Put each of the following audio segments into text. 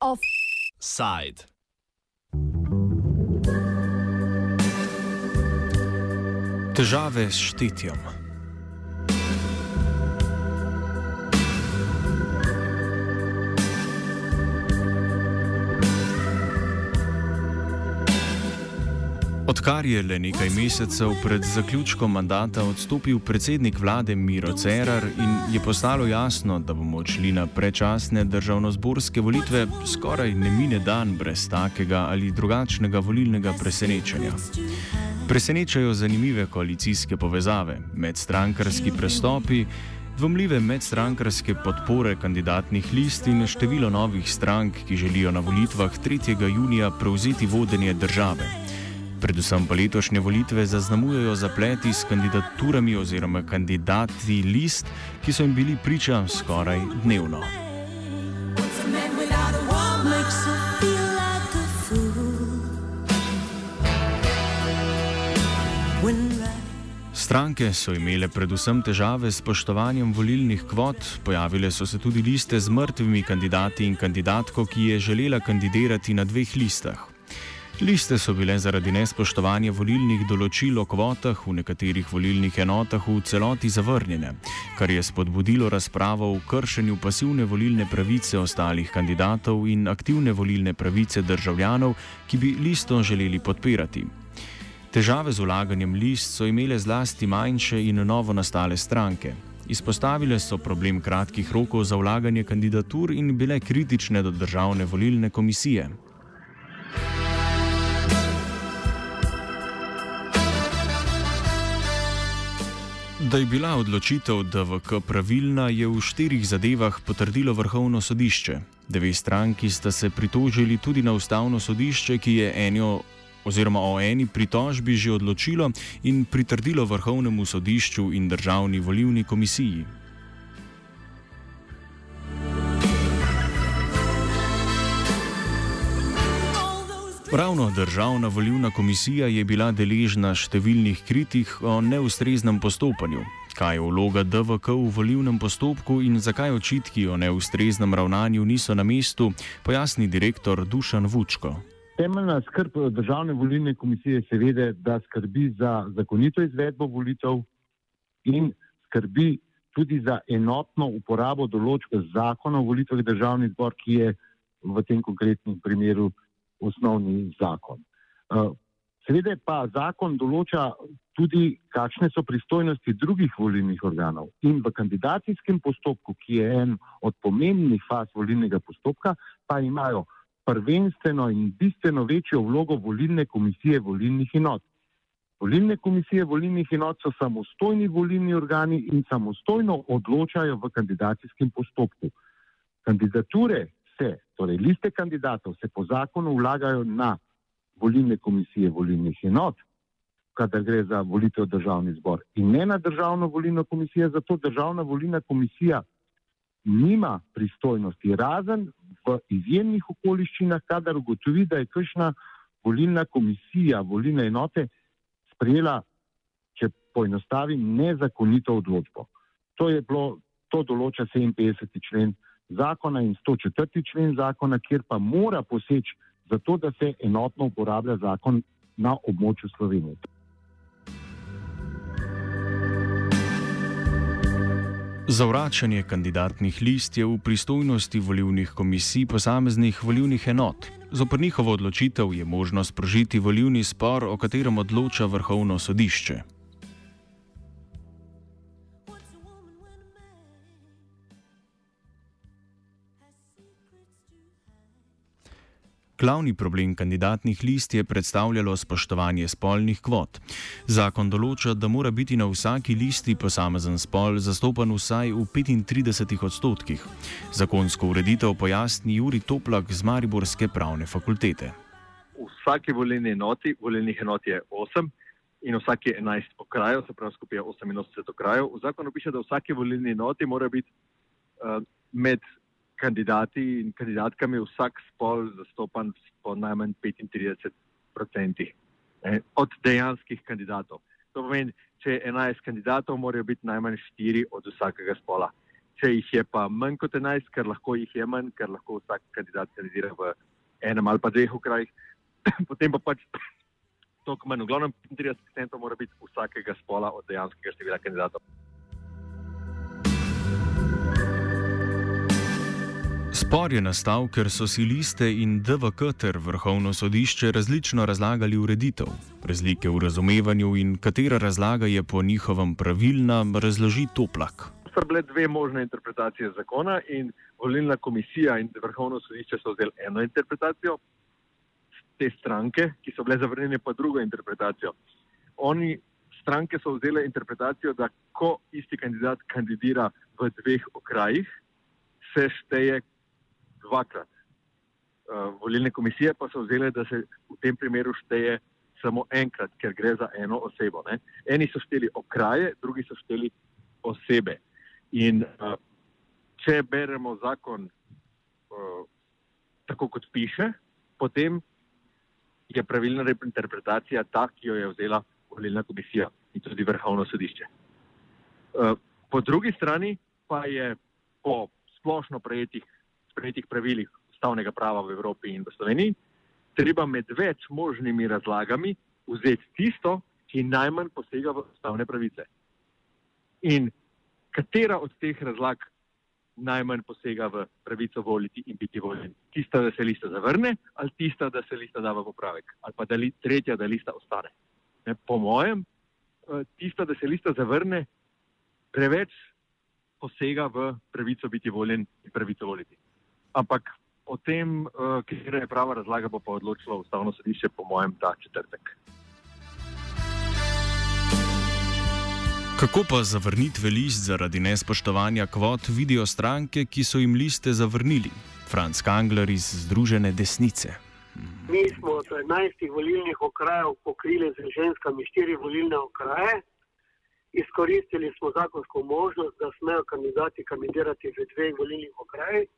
Offside. Težave s štetjem. Odkar je le nekaj mesecev pred zaključkom mandata odstopil predsednik vlade Miro Cerar in je postalo jasno, da bomo odšli na predčasne državno-zborske volitve, skoraj ne mine dan brez takega ali drugačnega volilnega presenečenja. Presenečajo zanimive koalicijske povezave, medstrankarski prestopi, dvomljive medstrankarske podpore kandidatnih list in število novih strank, ki želijo na volitvah 3. junija prevzeti vodenje države. Predvsem pa letošnje volitve zaznamujejo zapleti s kandidaturami oziroma kandidati list, ki so jim bili priča skoraj dnevno. Stranke so imele predvsem težave s spoštovanjem volilnih kvot, pojavile so se tudi liste z mrtvimi kandidati in kandidatko, ki je želela kandidirati na dveh listah. Liste so bile zaradi nespoštovanja volilnih določil o kvotah v nekaterih volilnih enotah v celoti zavrnjene, kar je spodbudilo razpravo o kršenju pasivne volilne pravice ostalih kandidatov in aktivne volilne pravice državljanov, ki bi listo želeli podpirati. Težave z ulaganjem list so imele zlasti manjše in novo nastale stranke. Izpostavile so problem kratkih rokov za vlaganje kandidatur in bile kritične do državne volilne komisije. Da je bila odločitev DVK pravilna, je v štirih zadevah potrdilo vrhovno sodišče. Dve stranki sta se pritožili tudi na ustavno sodišče, ki je enjo oziroma o eni pritožbi že odločilo in pritrdilo vrhovnemu sodišču in državni volivni komisiji. Ravno državna volivna komisija je bila deležna številnih kritik o neustreznem postopanju. Kaj je vloga DVK v volivnem postopku in zakaj očitki o neustreznem ravnanju niso na mestu, pojasni direktor Dušan Vučko. Temeljna skrb državne volilne komisije je seveda, da skrbi za zakonito izvedbo volitev in skrbi tudi za enotno uporabo določb zakona o volitvah državni zbor, ki je v tem konkretnem primeru osnovni zakon. Eh, seveda pa zakon določa tudi, kakšne so pristojnosti drugih volilnih organov in v kandidacijskem postopku, ki je en od pomembnih faz volilnega postopka, pa imajo prvenstveno in bistveno večjo vlogo volilne komisije volilnih enot. Volilne komisije volilnih enot so samostojni volilni organi in samostojno odločajo v kandidacijskem postopku. Kandidature se, torej liste kandidatov, se po zakonu vlagajo na volilne komisije volilnih enot, kadar gre za volitev državni zbor in ne na državno volilno komisijo, zato državna volilna komisija nima pristojnosti, razen v izjemnih okoliščinah, kadar ugotovi, da je kakšna volilna komisija, volilne enote sprejela, če poenostavim, nezakonito odločbo. To je bilo, to določa 57. člen zakona in 104. člen zakona, kjer pa mora poseči za to, da se enotno uporablja zakon na območju Slovenije. Zavračanje kandidatnih list je v pristojnosti volivnih komisij posameznih volivnih enot. Zopr njihovo odločitev je možno sprožiti volivni spor, o katerem odloča vrhovno sodišče. Glavni problem kandidatnih list je predstavljalo spoštovanje spolnih kvot. Zakon določa, da mora biti na vsaki listi posamezen spol zastopan vsaj v 35 odstotkih. Zakonsko ureditev pojasni Juri Toplak z Mariborske pravne fakultete. V vsaki volilni enoti, volilnih enot je 8 in vsaki 11 okrajev, se pravi skupaj 88 okrajev. V zakonu piše, da v vsaki volilni enoti mora biti uh, med kandidati in kandidatkami vsak spol zastopan po najmanj 35 odstotkih od dejanskih kandidatov. To pomeni, če je 11 kandidatov, morajo biti najmanj 4 od vsakega spola. Če jih je pa manj kot 11, ker lahko jih je manj, ker lahko vsak kandidat kandidira v enem ali pa dveh okrajih, potem pa pač toliko manj. V glavnem 35% mora biti vsakega spola od dejanskega števila kandidatov. Spor je nastal, ker so si liste in DVK ter vrhovno sodišče različno razlagali ureditev. Razlike v razumevanju in katera razlaga je po njihovem pravilna, razloži toplak. So bile dve možne interpretacije zakona in volilna komisija in vrhovno sodišče so vzeli eno interpretacijo, te stranke, ki so bile zavrnjene, pa drugo interpretacijo. Oni, stranke so vzele interpretacijo, da ko isti kandidat kandidira v dveh okrajih, se šteje dvakrat. Uh, volilne komisije pa so vzele, da se v tem primeru šteje samo enkrat, ker gre za eno osebo. Ne? Eni so šteli okraje, drugi so šteli osebe. In uh, če beremo zakon uh, tako, kot piše, potem je pravilna interpretacija ta, ki jo je vzela volilna komisija in tudi vrhovno sodišče. Uh, po drugi strani pa je po splošno prejetih sprejetih pravilih ustavnega prava v Evropi in v Sloveniji, treba med več možnimi razlagami vzeti tisto, ki najmanj posega v ustavne pravice. In katera od teh razlag najmanj posega v pravico voliti in biti voljen? Tista, da se lista zavrne, ali tista, da se lista da v popravek, ali pa da li, tretja, da lista ostane. Ne, po mojem, eh, tista, da se lista zavrne, preveč posega v pravico biti voljen in pravico voliti ampak o tem, uh, katera je prava razlaga, bo pa odločilo ustavno sodišče, po mojem, ta četrtek. Kako pa zavrnitve list zaradi nespoštovanja kvot vidijo stranke, ki so jim liste zavrnili? Franz Kangler iz Združene desnice. Mi smo od 11 volilnih okrajev pokrili z ženskami štiri volilne okraje. Izkoristili smo zakonsko možnost, da smejo kandidati kandidirati v dveh volilnih okrajih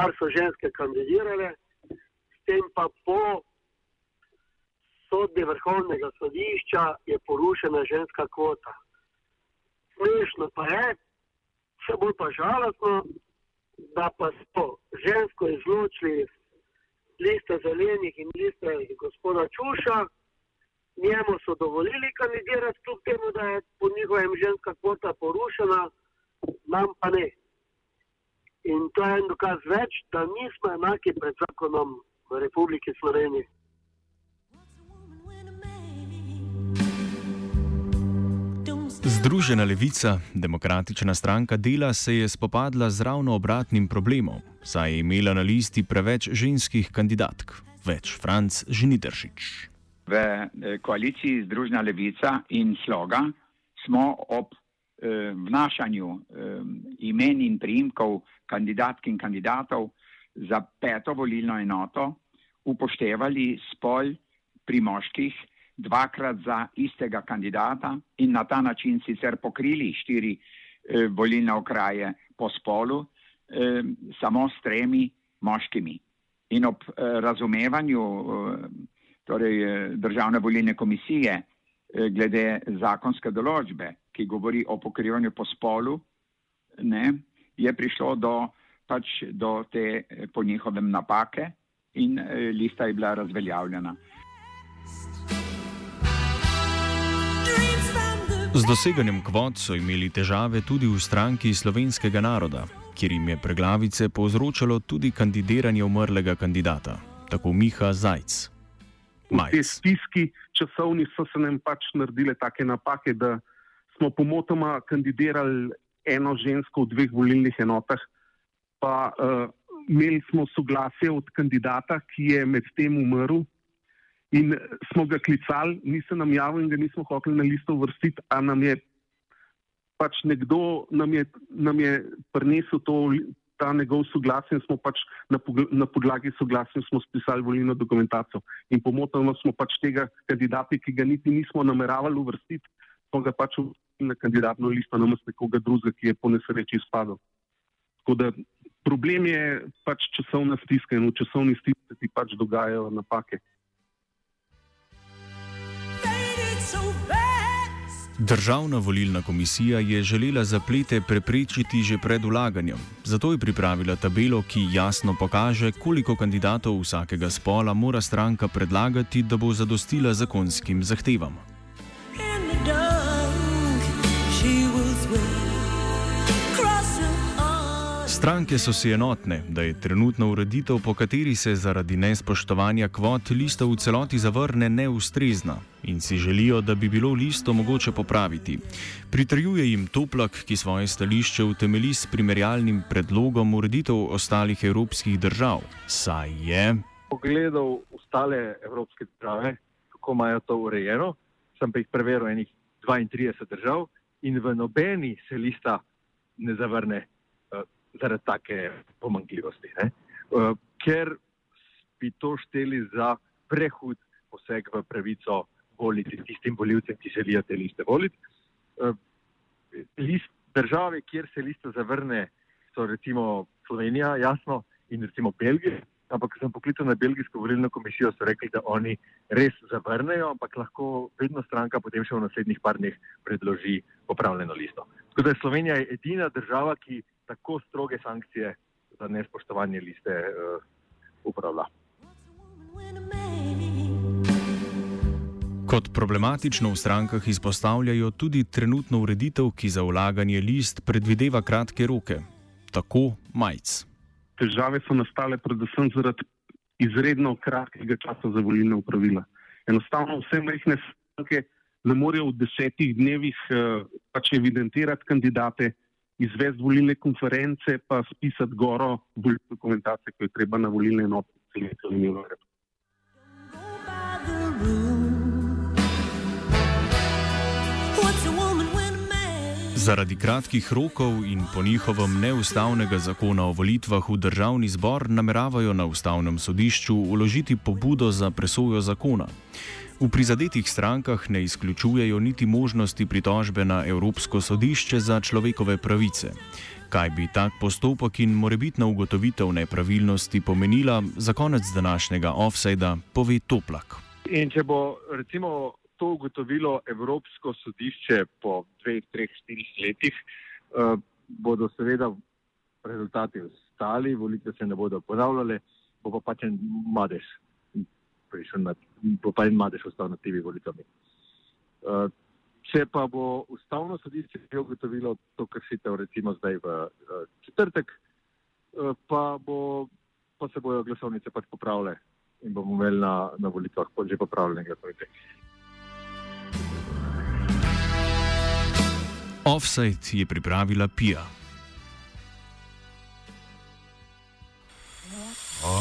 kar so ženske kandidirale, s tem pa po sodbi vrhovnega sodišča je porušena ženska kvota. Smešno pa je, še bolj pa žalostno, da pa so žensko izločili liste zelenih in liste gospoda Čuša, njemu so dovolili kandidirati, kljub temu, da je po njihovem ženska kvota porušena, nam pa ne. In to je en dokaz več, da nismo enaki pred zakonom v Republiki Sloveniji. Združena levica, demokratična stranka dela, se je spopadla z ravno obratnim problemom, saj je imela na listi preveč ženskih kandidatk, več Franc Žnidršič. V eh, koaliciji Združena levica in sloga smo ob vnašanju eh, imen in priimkov kandidatk in kandidatov za peto volilno enoto upoštevali spol pri moških dvakrat za istega kandidata in na ta način sicer pokrili štiri eh, volilne okraje po spolu eh, samo s tremi moškimi. In ob eh, razumevanju eh, torej, eh, državne volilne komisije eh, glede zakonske določbe, ki govori o pokrivanju po spolu, ne, je prišlo do, pač do te po njihovem napake in eh, lista je bila razveljavljena. Z doseganjem kvot so imeli težave tudi v stranki slovenskega naroda, kjer jim je preglavice povzročalo tudi kandidiranje umrlega kandidata, tako Miha Zajc. V tej spiski časovni so se nam pač naredile take napake, da smo pomotoma kandidirali eno žensko v dveh volilnih enotah, pa uh, imeli smo soglasje od kandidata, ki je med tem umrl. In smo ga klicali, ni se nam javil in ga nismo hoteli na listo vrstiti, a nam je pač nekdo nam je, nam je prinesel to, ta njegov soglasje in smo pač na, na podlagi soglasja smo spisali volilno dokumentacijo. In pomotno smo pač tega kandidata, ki ga niti nismo nameravali uvrstiti, smo ga pač na kandidatno listo namest nekoga drugega, ki je po nesreči izpadel. Tako da problem je pač časovna stiska in v časovni stiski ti pač dogajajo napake. Državna volilna komisija je želela zaplete preprečiti že pred ulaganjem. Zato je pripravila tabelo, ki jasno pokaže, koliko kandidatov vsakega spola mora stranka predlagati, da bo zadostila zakonskim zahtevam. Stranke so si enotne, da je trenutna ureditev, po kateri se zaradi nespoštovanja kvot lista v celoti zavrne, neustrezna in si želijo, da bi bilo listo mogoče popraviti. Pritrjuje jim Toplak, ki svoje stališče utemeli s primerjalnim predlogom ureditev ostalih evropskih držav. Saj je. Pogledal ostale evropske države, kako imajo to urejeno, sem pa jih preveril enih 32 držav in v nobeni se lista ne zavrne zaradi take pomankljivosti. Uh, ker bi to šteli za prehud poseg v pravico voliti tistim voljivcem, ki želijo te liste voliti. Uh, list države, kjer se lista zavrne, so recimo Slovenija, jasno, in recimo Belgija. Ampak, ko sem poklical na Belgijsko volilno komisijo, so rekli, da oni res zavrnejo, ampak lahko vedno stranka potem še v naslednjih par dneh predloži popravljeno listo. Tako da je Slovenija edina država, ki tako stroge sankcije za nespoštovanje liste uh, upravlja. Kot problematično v strankah izpostavljajo tudi trenutno ureditev, ki za vlaganje list predvideva kratke roke, tako majc. Težave so nastale predvsem zaradi izredno kratkega časa za volilne upravila. Enostavno vse majhne stranke ne morejo v desetih dnevih uh, pač evidentirati kandidate, izvesti volilne konference, pa spisati goro volilne dokumentacije, ki jo treba na volilne enote Zaradi kratkih rokov in po njihovem neustavnega zakona o volitvah v državni zbor nameravajo na ustavnem sodišču uložiti pobudo za presojo zakona. V prizadetih strankah ne izključujejo niti možnosti pritožbe na Evropsko sodišče za človekove pravice. Kaj bi tak postopek in morebitna ugotovitev nepravilnosti pomenila za konec današnjega offsajda, pove Toplak. In če bo recimo to ugotovilo Evropsko sodišče po dveh, treh, štirih letih, eh, bodo seveda rezultati ostali, volitve se ne bodo ponavljale, bo pa pač en madež bo pa en madež ostal na TV volitvami. Uh, če pa bo ustavno sodišče že ugotovilo to kršitev, recimo zdaj v uh, četrtek, uh, pa, bo, pa se bojo glasovnice pač popravile in bomo imeli na, na volitvah že popravljene glasovnice. Offside je pripravila Pija. Oh.